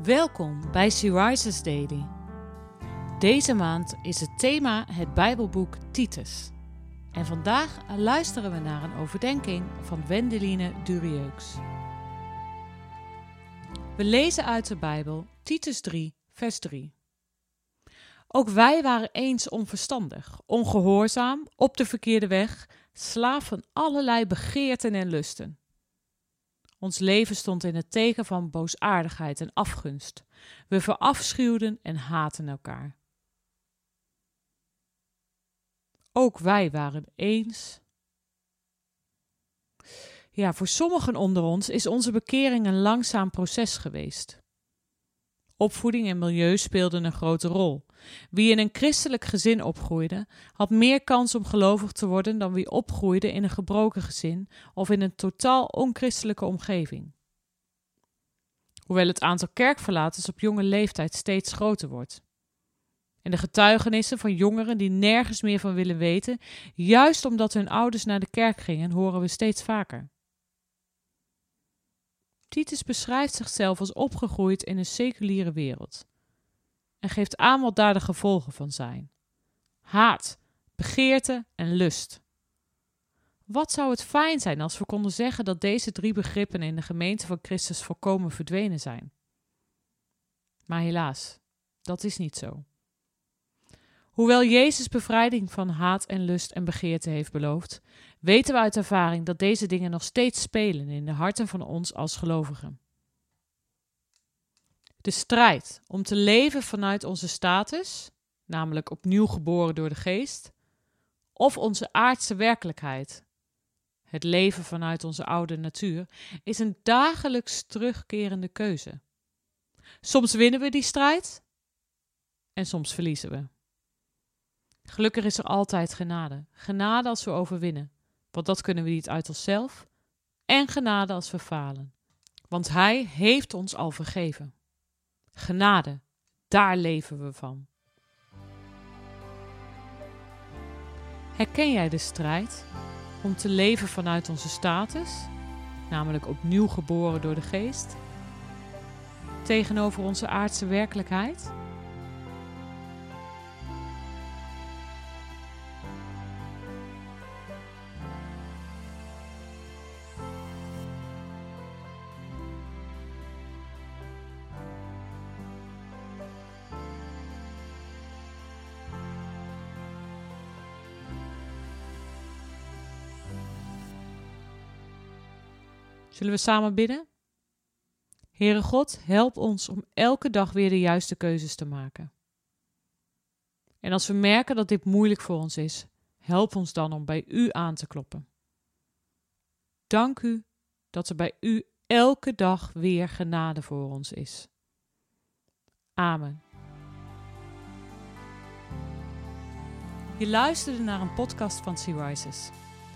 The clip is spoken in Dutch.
Welkom bij She Rises Daily. Deze maand is het thema het Bijbelboek Titus. En vandaag luisteren we naar een overdenking van Wendeline Durieux. We lezen uit de Bijbel Titus 3, vers 3. Ook wij waren eens onverstandig, ongehoorzaam, op de verkeerde weg, slaaf van allerlei begeerten en lusten. Ons leven stond in het teken van boosaardigheid en afgunst. We verafschuwden en haten elkaar. Ook wij waren eens. Ja, voor sommigen onder ons is onze bekering een langzaam proces geweest. Opvoeding en milieu speelden een grote rol. Wie in een christelijk gezin opgroeide, had meer kans om gelovig te worden dan wie opgroeide in een gebroken gezin of in een totaal onchristelijke omgeving. Hoewel het aantal kerkverlaters op jonge leeftijd steeds groter wordt. En de getuigenissen van jongeren die nergens meer van willen weten, juist omdat hun ouders naar de kerk gingen, horen we steeds vaker. Titus beschrijft zichzelf als opgegroeid in een seculiere wereld en geeft aan wat daar de gevolgen van zijn: haat, begeerte en lust. Wat zou het fijn zijn als we konden zeggen dat deze drie begrippen in de gemeente van Christus volkomen verdwenen zijn? Maar helaas, dat is niet zo. Hoewel Jezus bevrijding van haat en lust en begeerte heeft beloofd, weten we uit ervaring dat deze dingen nog steeds spelen in de harten van ons als gelovigen. De strijd om te leven vanuit onze status, namelijk opnieuw geboren door de geest, of onze aardse werkelijkheid, het leven vanuit onze oude natuur, is een dagelijks terugkerende keuze. Soms winnen we die strijd en soms verliezen we. Gelukkig is er altijd genade. Genade als we overwinnen, want dat kunnen we niet uit onszelf. En genade als we falen, want Hij heeft ons al vergeven. Genade, daar leven we van. Herken jij de strijd om te leven vanuit onze status, namelijk opnieuw geboren door de geest, tegenover onze aardse werkelijkheid? Zullen we samen bidden? Heere God, help ons om elke dag weer de juiste keuzes te maken. En als we merken dat dit moeilijk voor ons is, help ons dan om bij U aan te kloppen. Dank U dat er bij U elke dag weer genade voor ons is. Amen. Je luisterde naar een podcast van Sea Rises.